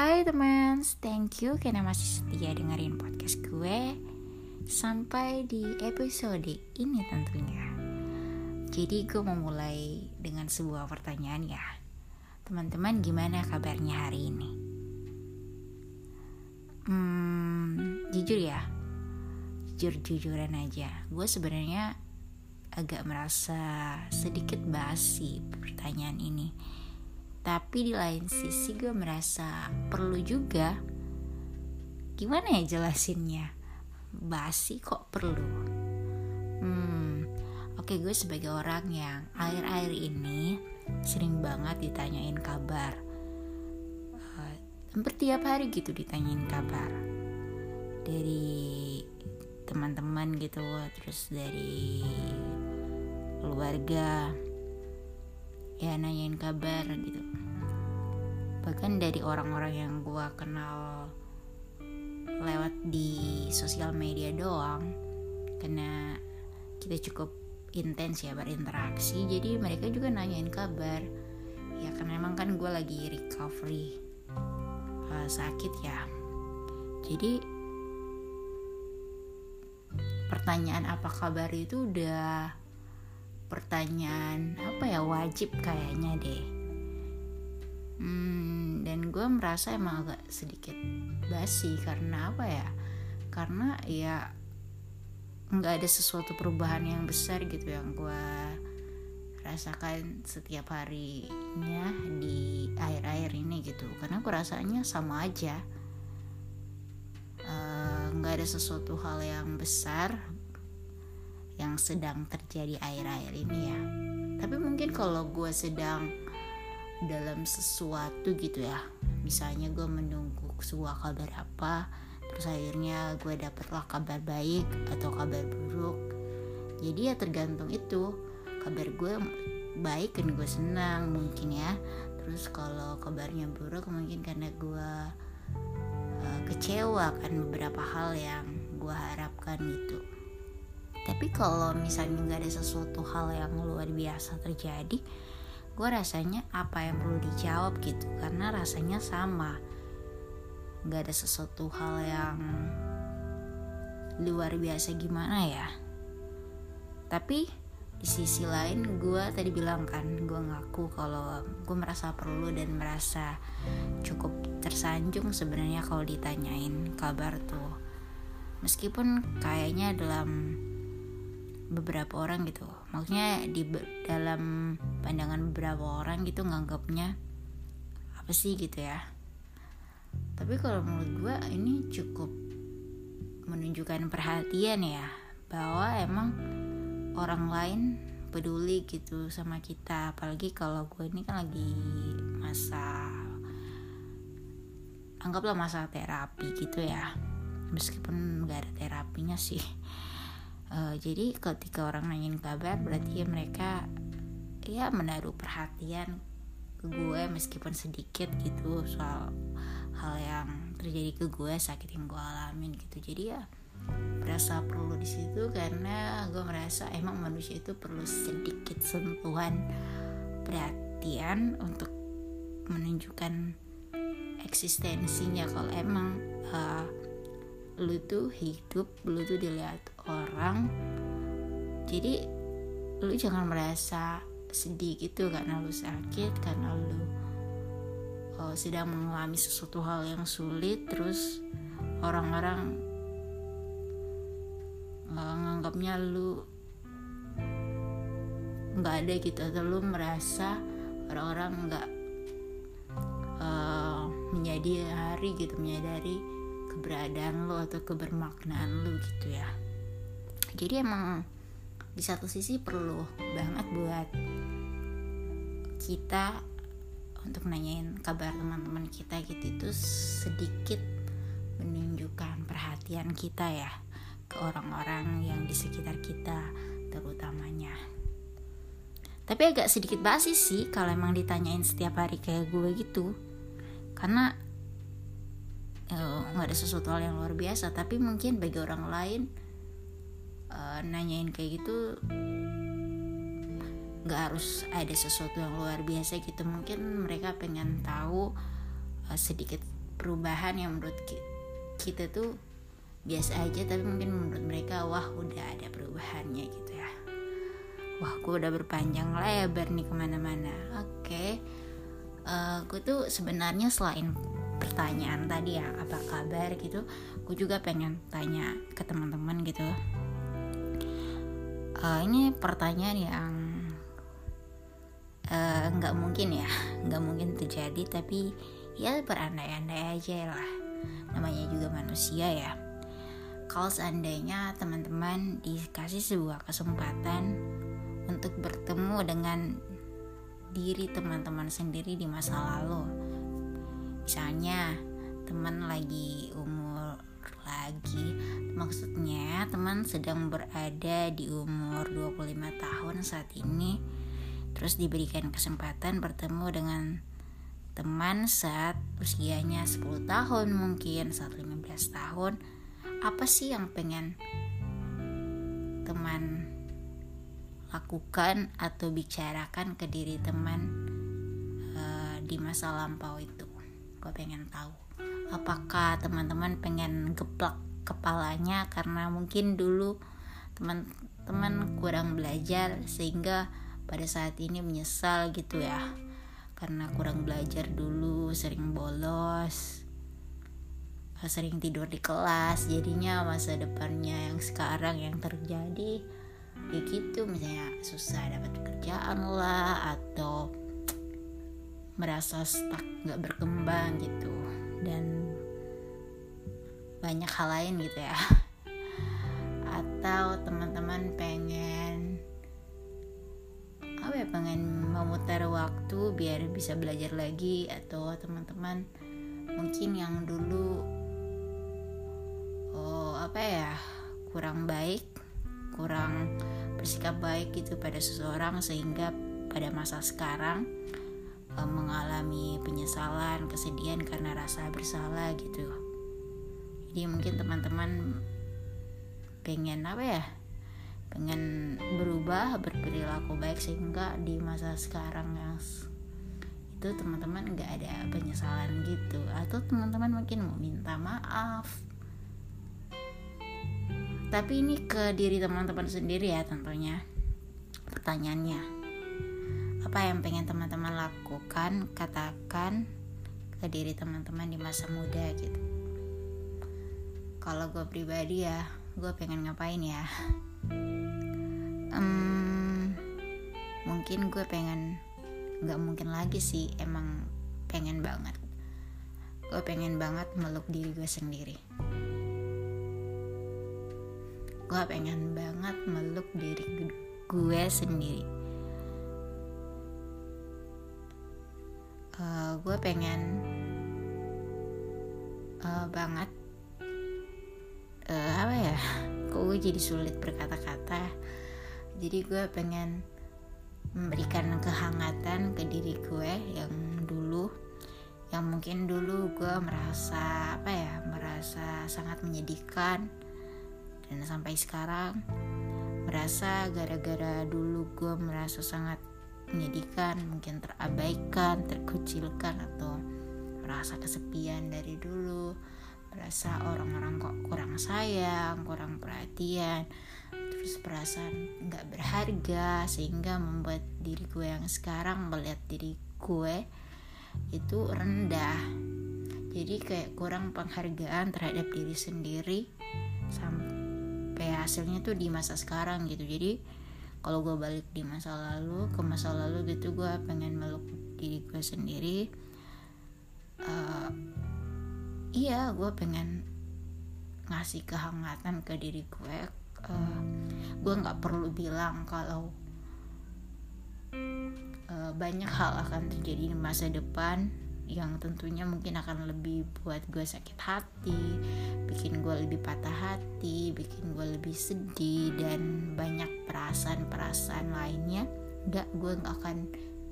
Hai teman, thank you karena masih setia dengerin podcast gue Sampai di episode ini tentunya. Jadi gue mau mulai dengan sebuah pertanyaan ya. Teman-teman gimana kabarnya hari ini? Hmm, jujur ya. Jujur-jujuran aja. Gue sebenarnya agak merasa sedikit basi pertanyaan ini tapi di lain sisi gue merasa perlu juga. Gimana ya jelasinnya? Basi kok perlu? Hmm oke okay, gue sebagai orang yang air-air ini sering banget ditanyain kabar. Uh, hampir tiap hari gitu ditanyain kabar. Dari teman-teman gitu terus dari keluarga ya nanyain kabar gitu. Bahkan dari orang-orang yang gue kenal lewat di sosial media doang karena kita cukup intens ya berinteraksi jadi mereka juga nanyain kabar. Ya karena emang kan gue lagi recovery uh, sakit ya. Jadi pertanyaan apa kabar itu udah pertanyaan apa ya wajib kayaknya deh. Hmm, dan gue merasa emang agak sedikit basi karena apa ya? Karena ya nggak ada sesuatu perubahan yang besar gitu yang gue rasakan setiap harinya di air-air ini gitu. Karena gue rasanya sama aja. Eh, nggak uh, ada sesuatu hal yang besar yang sedang terjadi air-air ini ya. Tapi mungkin kalau gue sedang dalam sesuatu gitu ya misalnya gue menunggu sebuah kabar apa terus akhirnya gue dapatlah kabar baik atau kabar buruk jadi ya tergantung itu. Kabar gue baik kan gue senang mungkin ya. Terus kalau kabarnya buruk mungkin karena gue uh, kecewa kan beberapa hal yang gue harapkan gitu tapi kalau misalnya nggak ada sesuatu hal yang luar biasa terjadi gue rasanya apa yang perlu dijawab gitu. Karena rasanya sama. Nggak ada sesuatu hal yang luar biasa gimana ya. Tapi di sisi lain gue tadi bilang kan gue ngaku kalau gue merasa perlu dan merasa cukup tersanjung sebenarnya kalau ditanyain kabar tuh. Meskipun kayaknya dalam beberapa orang gitu. Maksudnya di dalam pandangan beberapa orang gitu nganggapnya apa sih gitu ya. Tapi kalau menurut gue ini cukup menunjukkan perhatian ya bahwa emang orang lain peduli gitu sama kita. Apalagi kalau gue ini kan lagi masa anggaplah masa terapi gitu ya. Meskipun gak ada terapinya sih uh, jadi ketika orang nanyain kabar berarti ya mereka ya menaruh perhatian ke gue meskipun sedikit gitu soal hal yang terjadi ke gue sakit yang gue alamin gitu. Jadi ya merasa perlu di situ karena gue merasa emang manusia itu perlu sedikit sentuhan perhatian untuk menunjukkan eksistensinya. Kalau emang uh, lu tuh hidup lu tuh dilihat orang. Jadi lu jangan merasa sedih gitu karena lu sakit karena lu oh, sedang mengalami sesuatu hal yang sulit. Terus orang-orang uh, nganggapnya lu nggak ada gitu atau lu merasa orang-orang nggak uh, menjadi hari gitu menyadari keberadaan lo atau kebermaknaan lo gitu ya. Jadi emang di satu sisi perlu banget buat kita untuk nanyain kabar teman-teman kita gitu itu sedikit menunjukkan perhatian kita ya ke orang-orang yang di sekitar kita terutamanya. Tapi agak sedikit basi sih kalau emang ditanyain setiap hari kayak gue gitu. Karena nggak uh, ada sesuatu hal yang luar biasa tapi mungkin bagi orang lain uh, nanyain kayak gitu nggak harus ada sesuatu yang luar biasa gitu mungkin mereka pengen tahu uh, sedikit perubahan yang menurut kita tuh biasa aja tapi mungkin menurut mereka wah udah ada perubahannya gitu ya wah gue udah berpanjang lebar nih ke mana-mana oke okay. uh, gue tuh sebenarnya selain pertanyaan tadi ya apa kabar gitu. Gue juga pengen tanya ke teman-teman gitu. Uh, ini pertanyaan yang eh, nggak uh, mungkin ya nggak mungkin terjadi tapi ya berandai-andai aja lah. Namanya juga manusia ya. Kalau seandainya teman-teman dikasih sebuah kesempatan untuk bertemu dengan diri teman-teman sendiri di masa lalu misalnya teman lagi umur lagi maksudnya teman sedang berada di umur 25 tahun saat ini terus diberikan kesempatan bertemu dengan teman saat usianya 10 tahun mungkin saat 15 tahun. Apa sih yang pengen teman lakukan atau bicarakan ke diri teman uh, di masa lampau itu gue pengen tahu. Apakah teman-teman pengen geplak kepalanya karena mungkin dulu teman-teman kurang belajar sehingga pada saat ini menyesal gitu ya? Karena kurang belajar dulu sering bolos sering tidur di kelas jadinya masa depannya yang sekarang yang terjadi ya gitu misalnya susah dapat pekerjaan lah atau merasa stuck nggak berkembang gitu. Dan banyak hal lain gitu ya. Atau teman-teman pengen apa ya pengen memutar waktu biar bisa belajar lagi. Atau teman-teman mungkin yang dulu oh apa ya kurang baik kurang bersikap baik gitu pada seseorang sehingga pada masa sekarang e, mengalami penyesalan, kesedihan karena rasa bersalah gitu. Jadi mungkin teman-teman pengen apa ya? Pengen berubah, berperilaku baik sehingga di masa sekarang yang itu teman-teman nggak ada penyesalan gitu atau teman-teman mungkin mau minta maaf tapi ini ke diri teman-teman sendiri ya tentunya pertanyaannya apa yang pengen teman-teman lakukan katakan ke diri teman-teman di masa muda gitu. Kalau gue pribadi ya gue pengen ngapain ya? Um, mungkin gue pengen nggak mungkin lagi sih emang pengen banget. Gue pengen banget meluk diri gue sendiri. Gue pengen banget meluk diri gue sendiri uh, gue pengen uh, banget uh, apa ya kok gue jadi sulit berkata-kata. Jadi gue pengen memberikan kehangatan ke diri gue yang dulu yang mungkin dulu gue merasa apa ya merasa sangat menyedihkan. Dan sampai sekarang merasa gara-gara dulu gue merasa sangat menyedihkan mungkin terabaikan terkucilkan atau merasa kesepian dari dulu merasa orang-orang kok kurang sayang kurang perhatian terus perasaan nggak berharga sehingga membuat diri gue yang sekarang melihat diri gue itu rendah. Jadi kayak kurang penghargaan terhadap diri sendiri sampai hasilnya tuh di masa sekarang gitu. Jadi kalau gue balik di masa lalu ke masa lalu gitu gue pengen meluk diri gue sendiri. Uh, iya gue pengen ngasih kehangatan ke diri gue uh, gue nggak perlu bilang kalau uh, banyak hal akan terjadi di masa depan yang tentunya mungkin akan lebih buat gue sakit hati, bikin gue lebih patah hati, bikin gue lebih sedih dan banyak perasaan-perasaan lainnya. Gak, gue gak akan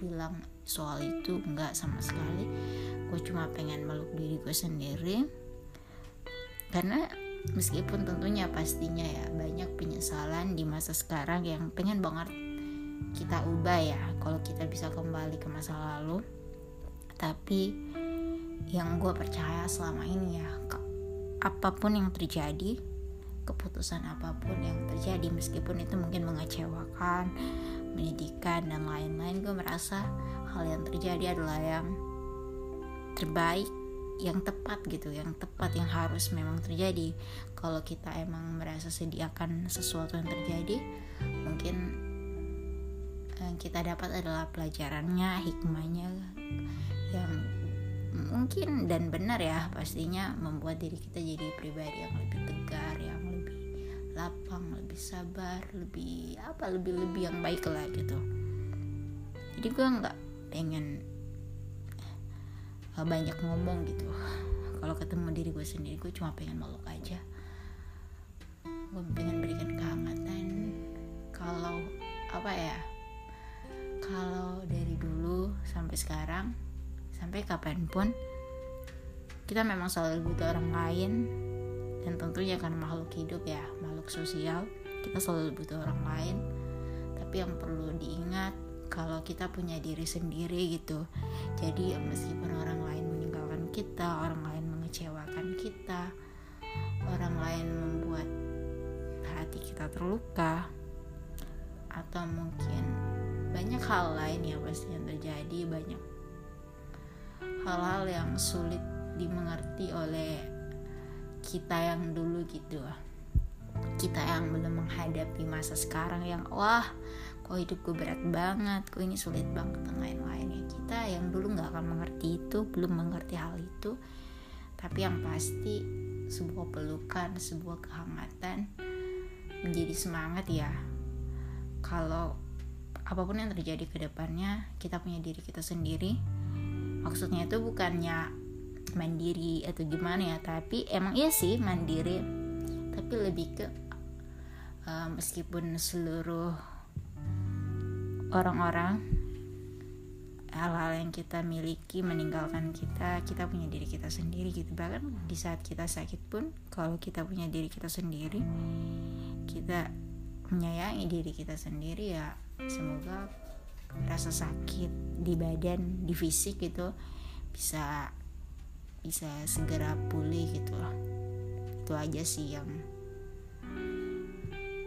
bilang soal itu nggak sama sekali. Gue cuma pengen meluk diri gue sendiri karena meskipun tentunya pastinya ya banyak penyesalan di masa sekarang yang pengen banget kita ubah ya kalau kita bisa kembali ke masa lalu tapi yang gue percaya selama ini ya apa pun yang terjadi keputusan apa pun yang terjadi meskipun itu mungkin mengecewakan menyedihkan dan lain-lain gue merasa hal yang terjadi adalah yang terbaik yang tepat gitu yang tepat yang harus memang terjadi. Kalau kita emang merasa sedih akan sesuatu yang terjadi mungkin yang eh, kita dapat adalah pelajarannya hikmahnya yang mungkin dan benar ya pastinya membuat diri kita jadi pribadi yang lebih tegar yang lebih lapang lebih sabar lebih apa lebih lebih yang baik lah gitu. Jadi gue nggak pengen banyak ngomong gitu. Kalau ketemu diri gue sendiri gue cuma pengen meluk aja. Gue pengen berikan kehangatan. Kalau apa ya kalau dari dulu sampai sekarang sampai kapan pun kita memang selalu butuh orang lain. Dan tentunya karena makhluk hidup ya makhluk sosial kita selalu butuh orang lain. Tapi yang perlu diingat kalau kita punya diri sendiri gitu. Jadi meskipun orang lain meninggalkan kita orang lain mengecewakan kita orang lain membuat hati kita terluka atau mungkin banyak hal lain ya pasti yang terjadi banyak hal-hal yang sulit dimengerti oleh kita yang dulu gitu. Kita yang belum menghadapi masa sekarang yang wah kok hidup gue berat banget kok ini sulit banget dan lain-lain. Ya kita yang dulu nggak akan mengerti itu belum mengerti hal itu. Tapi yang pasti sebuah pelukan sebuah kehangatan menjadi semangat ya. Kalau apa pun yang terjadi ke depannya kita punya diri kita sendiri maksudnya itu bukannya mandiri atau gimana ya tapi emang iya sih mandiri. Tapi lebih ke uh, meskipun seluruh orang-orang hal-hal yang kita miliki meninggalkan kita kita punya diri kita sendiri gitu. Bahkan di saat kita sakit pun kalau kita punya diri kita sendiri kita menyayangi diri kita sendiri ya semoga rasa sakit di badan di fisik itu bisa bisa segera pulih gitu loh. Itu aja sih yang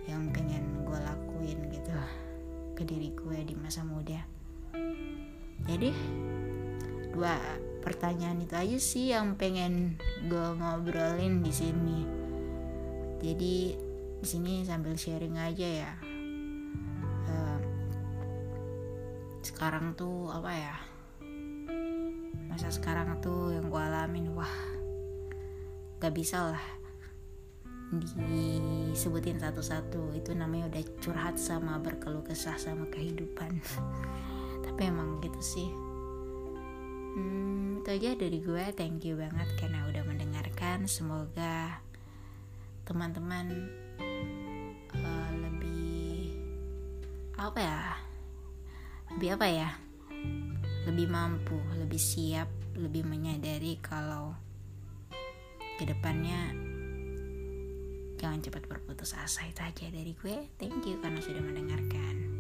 yang pengen gue lakuin gitu ke diri gue di masa muda. Jadi dua pertanyaan itu aja sih yang pengen gue ngobrolin di sini. Jadi di sini sambil sharing aja ya sekarang tuh apa ya masa sekarang tuh yang gue alamin wah gak bisa lah disebutin satu-satu. Itu namanya udah curhat sama berkeluh kesah sama kehidupan. Tapi emang gitu sih. Hmm, itu aja dari gue thank you banget karena udah mendengarkan. Semoga teman-teman uh, lebih apa ya lebih apa ya? Lebih mampu lebih siap lebih menyadari kalau ke depannya jangan cepat berputus asa. Itu aja dari gue. Thank you karena sudah mendengarkan